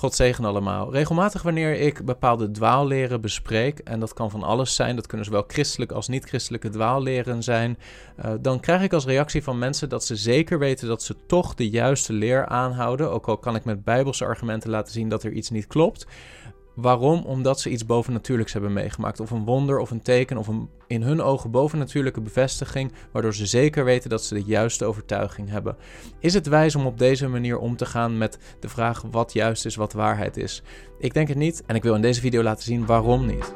God zegen allemaal. Regelmatig wanneer ik bepaalde dwaalleren bespreek, en dat kan van alles zijn, dat kunnen zowel christelijke als niet-christelijke dwaalleren zijn, uh, dan krijg ik als reactie van mensen dat ze zeker weten dat ze toch de juiste leer aanhouden, ook al kan ik met bijbelse argumenten laten zien dat er iets niet klopt. Waarom? Omdat ze iets bovennatuurlijks hebben meegemaakt. Of een wonder of een teken of een in hun ogen bovennatuurlijke bevestiging, waardoor ze zeker weten dat ze de juiste overtuiging hebben. Is het wijs om op deze manier om te gaan met de vraag wat juist is, wat waarheid is? Ik denk het niet en ik wil in deze video laten zien waarom niet.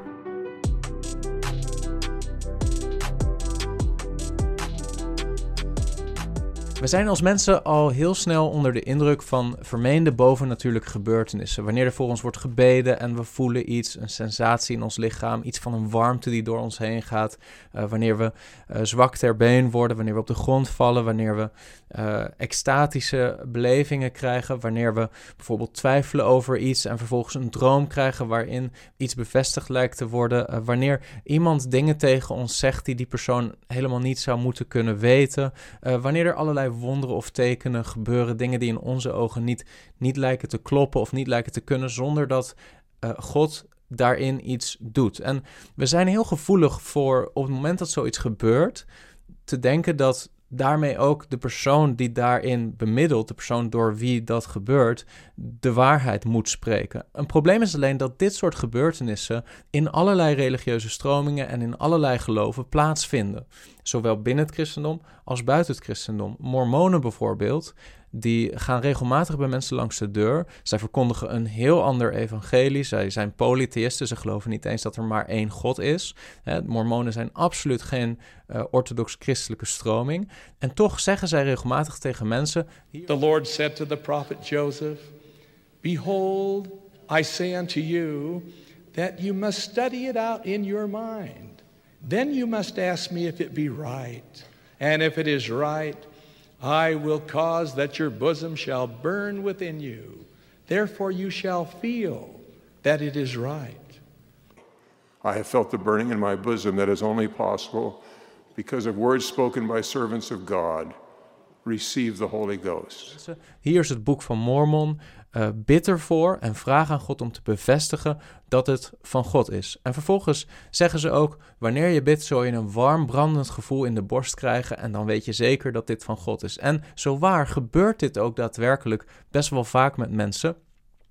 We zijn als mensen al heel snel onder de indruk van vermeende bovennatuurlijke gebeurtenissen. Wanneer er voor ons wordt gebeden en we voelen iets, een sensatie in ons lichaam, iets van een warmte die door ons heen gaat. Uh, wanneer we uh, zwak ter been worden, wanneer we op de grond vallen, wanneer we uh, extatische belevingen krijgen, wanneer we bijvoorbeeld twijfelen over iets en vervolgens een droom krijgen waarin iets bevestigd lijkt te worden. wanneer iemand dingen tegen ons zegt die die persoon helemaal niet zou moeten kunnen weten. wanneer er allerlei wonderen of tekenen gebeuren, dingen die in onze ogen niet, niet lijken te kloppen of niet lijken te kunnen, zonder dat uh, God daarin iets doet. En we zijn heel gevoelig voor op het moment dat zoiets gebeurt, te denken dat daarmee ook de persoon die daarin bemiddelt, de persoon door wie dat gebeurt, de waarheid moet spreken. Een probleem is alleen dat dit soort gebeurtenissen in allerlei religieuze stromingen en in allerlei geloven plaatsvinden. Zowel binnen het christendom als buiten het christendom. Mormonen bijvoorbeeld, die gaan regelmatig bij mensen langs de deur. Zij verkondigen een heel ander evangelie. Zij zijn polytheïsten. Ze geloven niet eens dat er maar één God is. Mormonen zijn absoluut geen uh, orthodox-christelijke stroming. En toch zeggen zij regelmatig tegen mensen... The Lord said to the prophet Joseph... Behold, I say unto you... that you must study it out in your mind. Then you must ask me if it be right. And if it is right... I will cause that your bosom shall burn within you. Therefore you shall feel that it is right. I have felt the burning in my bosom that is only possible because of words spoken by servants of God. Receive the Holy Ghost. Hier is het boek van Mormon. uh, bid ervoor en vraag aan God om te bevestigen dat het van God is. En vervolgens zeggen ze ook: wanneer je bidt, zul je een warm brandend gevoel in de borst krijgen en dan weet je zeker dat dit van God is. En zo waar gebeurt dit ook daadwerkelijk best wel vaak met mensen,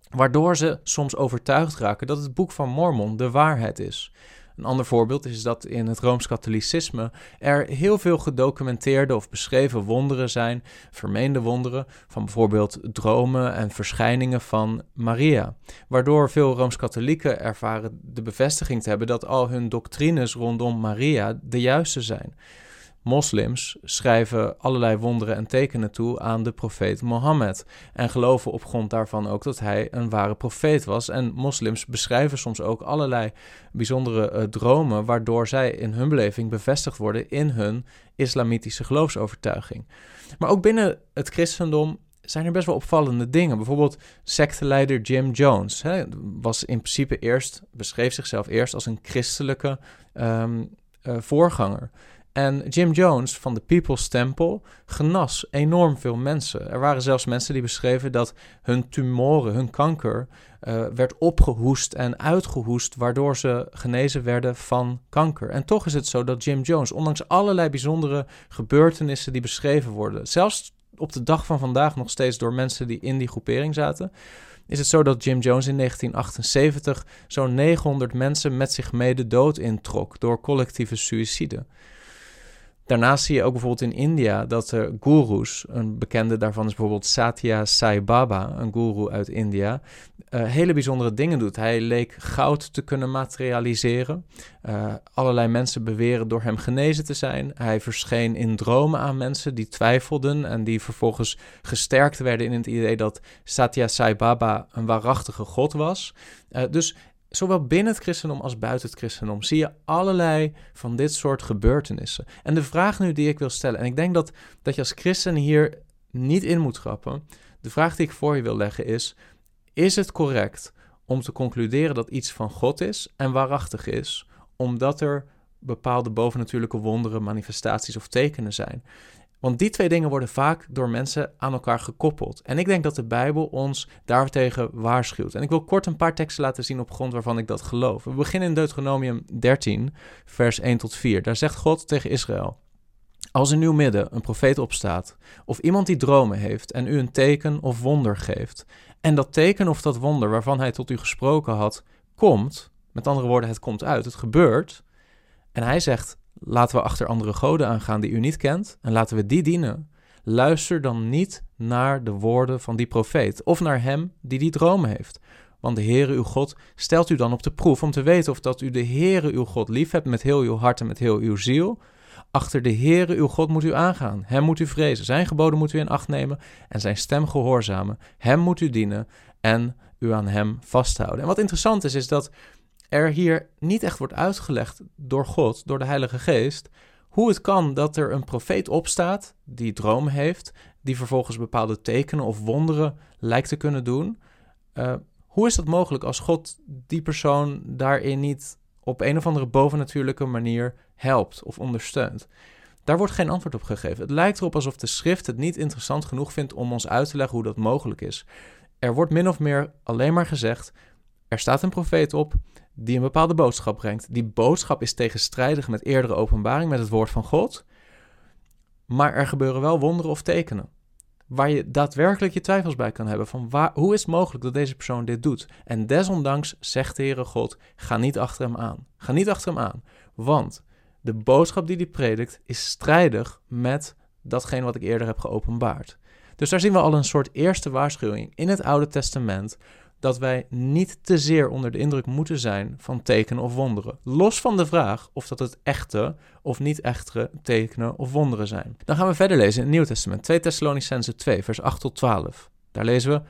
waardoor ze soms overtuigd raken dat het boek van Mormon de waarheid is. Een ander voorbeeld is dat in het Rooms-Katholicisme er heel veel gedocumenteerde of beschreven wonderen zijn, vermeende wonderen, van bijvoorbeeld dromen en verschijningen van Maria. Waardoor veel Rooms-Katholieken ervaren de bevestiging te hebben dat al hun doctrines rondom Maria de juiste zijn. Moslims schrijven allerlei wonderen en tekenen toe aan de profeet Mohammed en geloven op grond daarvan ook dat hij een ware profeet was. En moslims beschrijven soms ook allerlei bijzondere uh, dromen, waardoor zij in hun beleving bevestigd worden in hun islamitische geloofsovertuiging. Maar ook binnen het christendom zijn er best wel opvallende dingen. Bijvoorbeeld secteleider Jim Jones was in principe eerst, beschreef zichzelf eerst als een christelijke um, uh, voorganger. En Jim Jones van de People's Temple genas enorm veel mensen. Er waren zelfs mensen die beschreven dat hun tumoren, hun kanker, uh, werd opgehoest en uitgehoest, waardoor ze genezen werden van kanker. En toch is het zo dat Jim Jones, ondanks allerlei bijzondere gebeurtenissen die beschreven worden, zelfs op de dag van vandaag nog steeds door mensen die in die groepering zaten, is het zo dat Jim Jones in 1978 zo'n 900 mensen met zich mede dood introk door collectieve suïcide. Daarnaast zie je ook bijvoorbeeld in India dat er gurus, een bekende daarvan is bijvoorbeeld Satya Sai Baba, een guru uit India, uh, hele bijzondere dingen doet. Hij leek goud te kunnen materialiseren. Uh, allerlei mensen beweren door hem genezen te zijn. Hij verscheen in dromen aan mensen die twijfelden en die vervolgens gesterkt werden in het idee dat Satya Sai Baba een waarachtige god was. Uh, dus zowel binnen het christendom als buiten het christendom zie je allerlei van dit soort gebeurtenissen. En de vraag nu die ik wil stellen, en ik denk dat, dat je als christen hier niet in moet grappen, de vraag die ik voor je wil leggen is: is het correct om te concluderen dat iets van God is en waarachtig is, omdat er bepaalde bovennatuurlijke wonderen, manifestaties of tekenen zijn? Want die twee dingen worden vaak door mensen aan elkaar gekoppeld. En ik denk dat de Bijbel ons daartegen waarschuwt. En ik wil kort een paar teksten laten zien op grond waarvan ik dat geloof. We beginnen in Deuteronomium 13, vers 1 tot 4. Daar zegt God tegen Israël: Als in uw midden een profeet opstaat, of iemand die dromen heeft en u een teken of wonder geeft, en dat teken of dat wonder waarvan hij tot u gesproken had, komt, met andere woorden, het komt uit, het gebeurt, en hij zegt: Laten we achter andere goden aangaan die u niet kent en laten we die dienen. Luister dan niet naar de woorden van die profeet of naar hem die die dromen heeft. Want de Heere uw God stelt u dan op de proef om te weten of dat u de Heere uw God lief hebt met heel uw hart en met heel uw ziel. Achter de Heere uw God moet u aangaan. Hem moet u vrezen. Zijn geboden moet u in acht nemen en zijn stem gehoorzamen. Hem moet u dienen en u aan hem vasthouden. En wat interessant is, is dat er hier niet echt wordt uitgelegd door God, door de Heilige Geest, hoe het kan dat er een profeet opstaat die dromen heeft, die vervolgens bepaalde tekenen of wonderen lijkt te kunnen doen. Uh, hoe is dat mogelijk als God die persoon daarin niet op een of andere bovennatuurlijke manier helpt of ondersteunt? Daar wordt geen antwoord op gegeven. Het lijkt erop alsof de schrift het niet interessant genoeg vindt om ons uit te leggen hoe dat mogelijk is. Er wordt min of meer alleen maar gezegd: er staat een profeet op, die een bepaalde boodschap brengt. Die boodschap is tegenstrijdig met eerdere openbaring, met het woord van God. Maar er gebeuren wel wonderen of tekenen. Waar je daadwerkelijk je twijfels bij kan hebben. Van waar, hoe is het mogelijk dat deze persoon dit doet? En desondanks zegt de Heere God: ga niet achter hem aan. Ga niet achter hem aan. Want de boodschap die hij predikt is strijdig met datgene wat ik eerder heb geopenbaard. Dus daar zien we al een soort eerste waarschuwing in het Oude Testament dat wij niet te zeer onder de indruk moeten zijn van tekenen of wonderen. Los van de vraag of dat het echte of niet echte tekenen of wonderen zijn. Dan gaan we verder lezen in het Nieuw Testament, 2 Thessalonicense 2, vers 8 tot 12. Daar lezen we: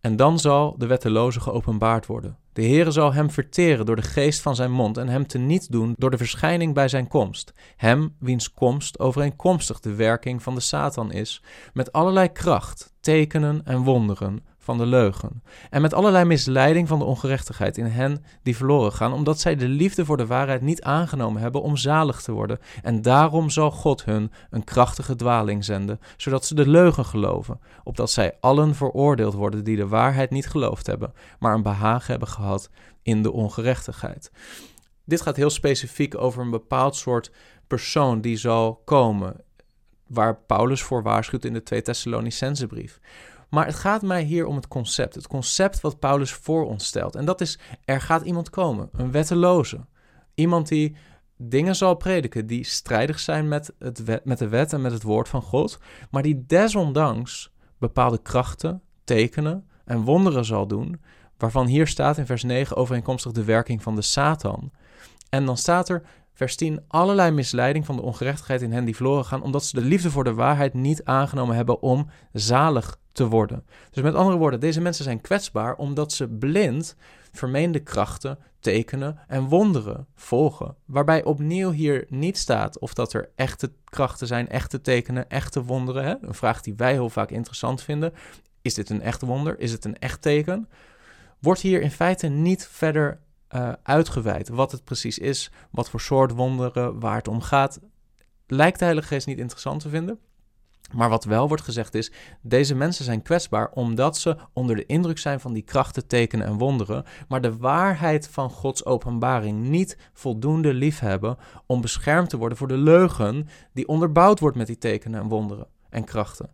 En dan zal de wetteloze geopenbaard worden. De Heere zal hem verteren door de geest van zijn mond en hem te niet doen door de verschijning bij zijn komst. Hem wiens komst overeenkomstig de werking van de Satan is, met allerlei kracht, tekenen en wonderen van de leugen. En met allerlei misleiding van de ongerechtigheid in hen die verloren gaan, omdat zij de liefde voor de waarheid niet aangenomen hebben om zalig te worden. En daarom zal God hun een krachtige dwaling zenden, zodat ze de leugen geloven, opdat zij allen veroordeeld worden die de waarheid niet geloofd hebben, maar een behagen hebben gehad in de ongerechtigheid. Dit gaat heel specifiek over een bepaald soort persoon die zal komen, waar Paulus voor waarschuwt in de 2 Thessalonicense brief. Maar het gaat mij hier om het concept. Het concept wat Paulus voor ons stelt. En dat is, er gaat iemand komen, een wetteloze. Iemand die dingen zal prediken die strijdig zijn met, het met de wet en met het woord van God. Maar die desondanks bepaalde krachten, tekenen en wonderen zal doen. Waarvan hier staat in vers 9 overeenkomstig de werking van de Satan. En dan staat er, vers 10, allerlei misleiding van de ongerechtigheid in hen die verloren gaan, omdat ze de liefde voor de waarheid niet aangenomen hebben om zalig te worden. Dus met andere woorden, deze mensen zijn kwetsbaar omdat ze blind vermeende krachten, tekenen en wonderen volgen. Waarbij opnieuw hier niet staat of dat er echte krachten zijn, echte tekenen, echte wonderen. Hè? Een vraag die wij heel vaak interessant vinden. Is dit een echt wonder? Is het een echt teken? Wordt hier in feite niet verder uh, uitgeweid wat het precies is, wat voor soort wonderen, waar het om gaat. Lijkt de Heilige Geest niet interessant te vinden. Maar wat wel wordt gezegd is, deze mensen zijn kwetsbaar omdat ze onder de indruk zijn van die krachten, tekenen en wonderen, maar de waarheid van Gods openbaring niet voldoende liefhebben om beschermd te worden voor de leugen die onderbouwd wordt met die tekenen en wonderen en krachten.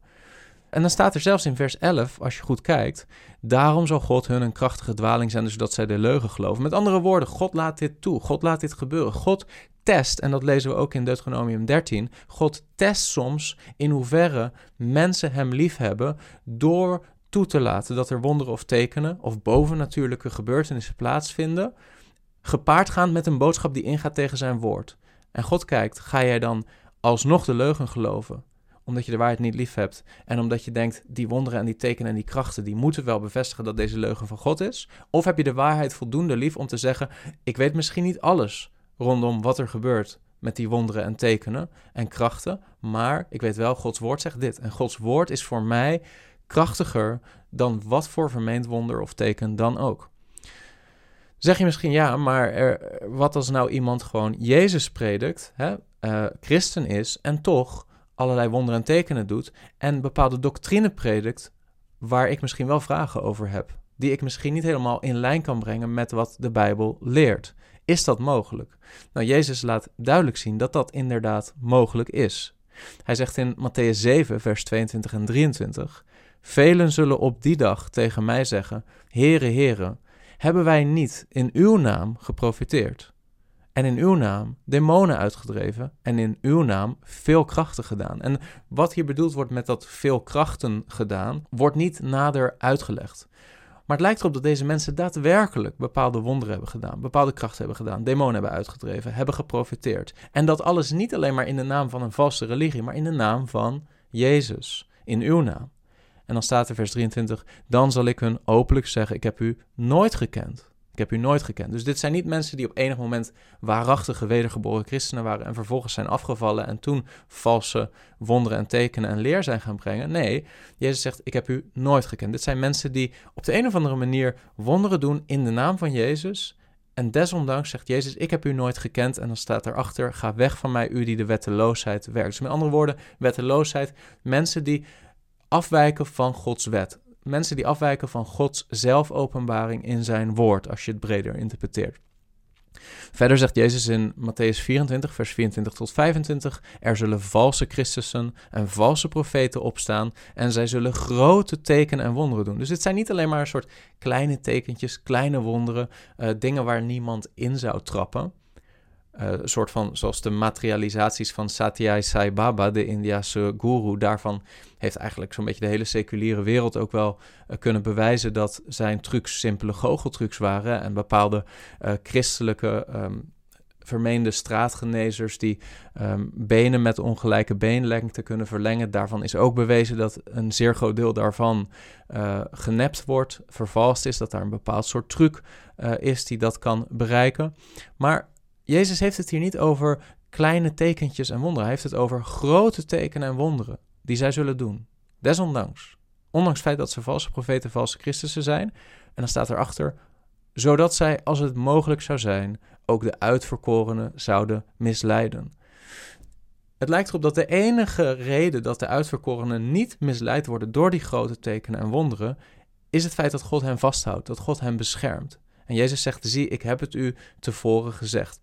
En dan staat er zelfs in vers 11, als je goed kijkt, daarom zal God hun een krachtige dwaling zenden, zodat zij de leugen geloven. Met andere woorden, God laat dit toe, God laat dit gebeuren. God test, en dat lezen we ook in Deuteronomium 13, God test soms in hoeverre mensen hem liefhebben door toe te laten dat er wonderen of tekenen of bovennatuurlijke gebeurtenissen plaatsvinden, gepaard gaan met een boodschap die ingaat tegen zijn woord. En God kijkt, ga jij dan alsnog de leugen geloven? Omdat je de waarheid niet lief hebt en omdat je denkt, die wonderen en die tekenen en die krachten, die moeten wel bevestigen dat deze leugen van God is? Of heb je de waarheid voldoende lief om te zeggen, ik weet misschien niet alles, rondom wat er gebeurt met die wonderen en tekenen en krachten. Maar ik weet wel, Gods woord zegt dit. En Gods woord is voor mij krachtiger dan wat voor vermeend wonder of teken dan ook. Zeg je misschien ja, maar er, wat als nou iemand gewoon Jezus predikt, hè, uh, christen is en toch allerlei wonderen en tekenen doet en bepaalde doctrine predikt waar ik misschien wel vragen over heb, die ik misschien niet helemaal in lijn kan brengen met wat de Bijbel leert. Is dat mogelijk? Nou, Jezus laat duidelijk zien dat dat inderdaad mogelijk is. Hij zegt in Matthäus 7, vers 22 en 23: Velen zullen op die dag tegen mij zeggen: Heere, Heere, hebben wij niet in uw naam geprofiteerd? En in uw naam demonen uitgedreven en in uw naam veel krachten gedaan. En wat hier bedoeld wordt met dat veel krachten gedaan, wordt niet nader uitgelegd. Maar het lijkt erop dat deze mensen daadwerkelijk bepaalde wonderen hebben gedaan, bepaalde krachten hebben gedaan, demonen hebben uitgedreven, hebben geprofiteerd. En dat alles niet alleen maar in de naam van een valse religie, maar in de naam van Jezus, in uw naam. En dan staat er vers 23, dan zal ik hun openlijk zeggen, ik heb u nooit gekend. Ik heb u nooit gekend. Dus dit zijn niet mensen die op enig moment waarachtige wedergeboren christenen waren en vervolgens zijn afgevallen en toen valse wonderen en tekenen en leer zijn gaan brengen. Nee, Jezus zegt: Ik heb u nooit gekend. Dit zijn mensen die op de een of andere manier wonderen doen in de naam van Jezus. En desondanks zegt Jezus: Ik heb u nooit gekend. En dan staat erachter: Ga weg van mij, u die de wetteloosheid werkt. Dus met andere woorden, wetteloosheid, mensen die afwijken van Gods wet mensen die afwijken van Gods zelfopenbaring in zijn woord, als je het breder interpreteert. Verder zegt Jezus in Matthäus 24, vers 24 tot 25: Er zullen valse Christussen en valse profeten opstaan en zij zullen grote tekenen en wonderen doen. Dus het zijn niet alleen maar een soort kleine tekentjes, kleine wonderen, uh, dingen waar niemand in zou trappen. Uh, een soort van, zoals de materialisaties van Satyai Sai Baba, de Indiase guru, daarvan heeft eigenlijk zo'n beetje de hele seculiere wereld ook wel uh, kunnen bewijzen dat zijn trucs simpele goocheltrucs waren en bepaalde uh, christelijke um, vermeende straatgenezers die um, benen met ongelijke beenlengte kunnen verlengen. Daarvan is ook bewezen dat een zeer groot deel daarvan uh, genept wordt, vervalst is, dat daar een bepaald soort truc is die dat kan bereiken. Maar Jezus heeft het hier niet over kleine tekentjes en wonderen. Hij heeft het over grote tekenen en wonderen die zij zullen doen. Desondanks. Ondanks het feit dat ze valse profeten, valse Christussen zijn. En dan staat erachter, zodat zij, als het mogelijk zou zijn, ook de uitverkorenen zouden misleiden. Het lijkt erop dat de enige reden dat de uitverkorenen niet misleid worden door die grote tekenen en wonderen, is het feit dat God hen vasthoudt, dat God hen beschermt. En Jezus zegt: Zie, ik heb het u tevoren gezegd.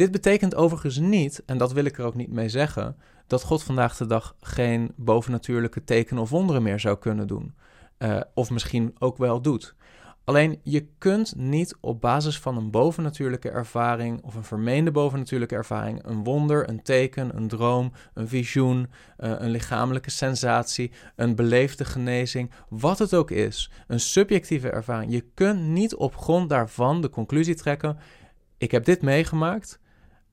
Dit betekent overigens niet, en dat wil ik er ook niet mee zeggen, dat God vandaag de dag geen bovennatuurlijke tekenen of wonderen meer zou kunnen doen. Uh, of misschien ook wel doet. Alleen je kunt niet op basis van een bovennatuurlijke ervaring of een vermeende bovennatuurlijke ervaring een wonder, een teken, een droom, een visioen, uh, een lichamelijke sensatie, een beleefde genezing, wat het ook is, een subjectieve ervaring. Je kunt niet op grond daarvan de conclusie trekken: ik heb dit meegemaakt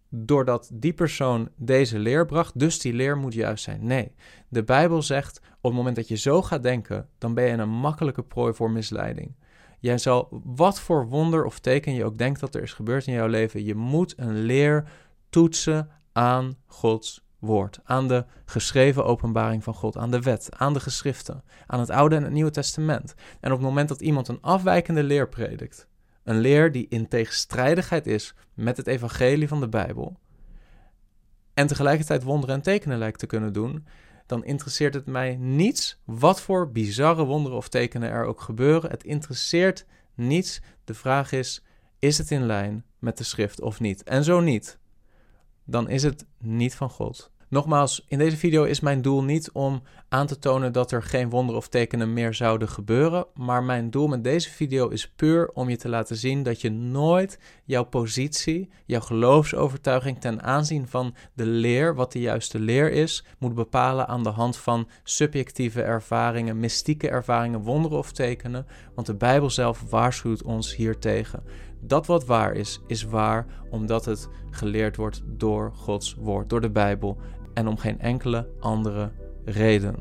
doordat die persoon deze leer bracht, dus die leer moet juist zijn. Nee, de Bijbel zegt op het moment dat je zo gaat denken, dan ben je een makkelijke prooi voor misleiding. Jij zal, wat voor wonder of teken je ook denkt dat er is gebeurd in jouw leven, je moet een leer toetsen aan Gods woord, aan de geschreven openbaring van God, aan de wet, aan de geschriften, aan het Oude en het Nieuwe Testament. En op het moment dat iemand een afwijkende leer predikt, een leer die in tegenstrijdigheid is met het evangelie van de Bijbel. En tegelijkertijd wonderen en tekenen lijkt te kunnen doen. Dan interesseert het mij niets wat voor bizarre wonderen of tekenen er ook gebeuren. Het interesseert niets. De vraag is: is het in lijn met de schrift of niet? En zo niet, dan is het niet van God. Nogmaals, in deze video is mijn doel niet om aan te tonen dat er geen wonderen of tekenen meer zouden gebeuren, maar mijn doel met deze video is puur om je te laten zien dat je nooit jouw positie, jouw geloofsovertuiging ten aanzien van de leer, wat de juiste leer is, moet bepalen aan de hand van subjectieve ervaringen, mystieke ervaringen, wonderen of tekenen, want de Bijbel zelf waarschuwt ons hiertegen. Dat wat waar is, is waar omdat het geleerd wordt door Gods woord, door de Bijbel en om geen enkele andere reden.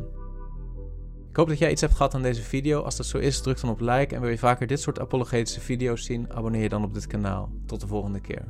Ik hoop dat jij iets hebt gehad aan deze video. Als dat zo is, druk dan op like. En wil je vaker dit soort apologetische video's zien, abonneer je dan op dit kanaal. Tot de volgende keer.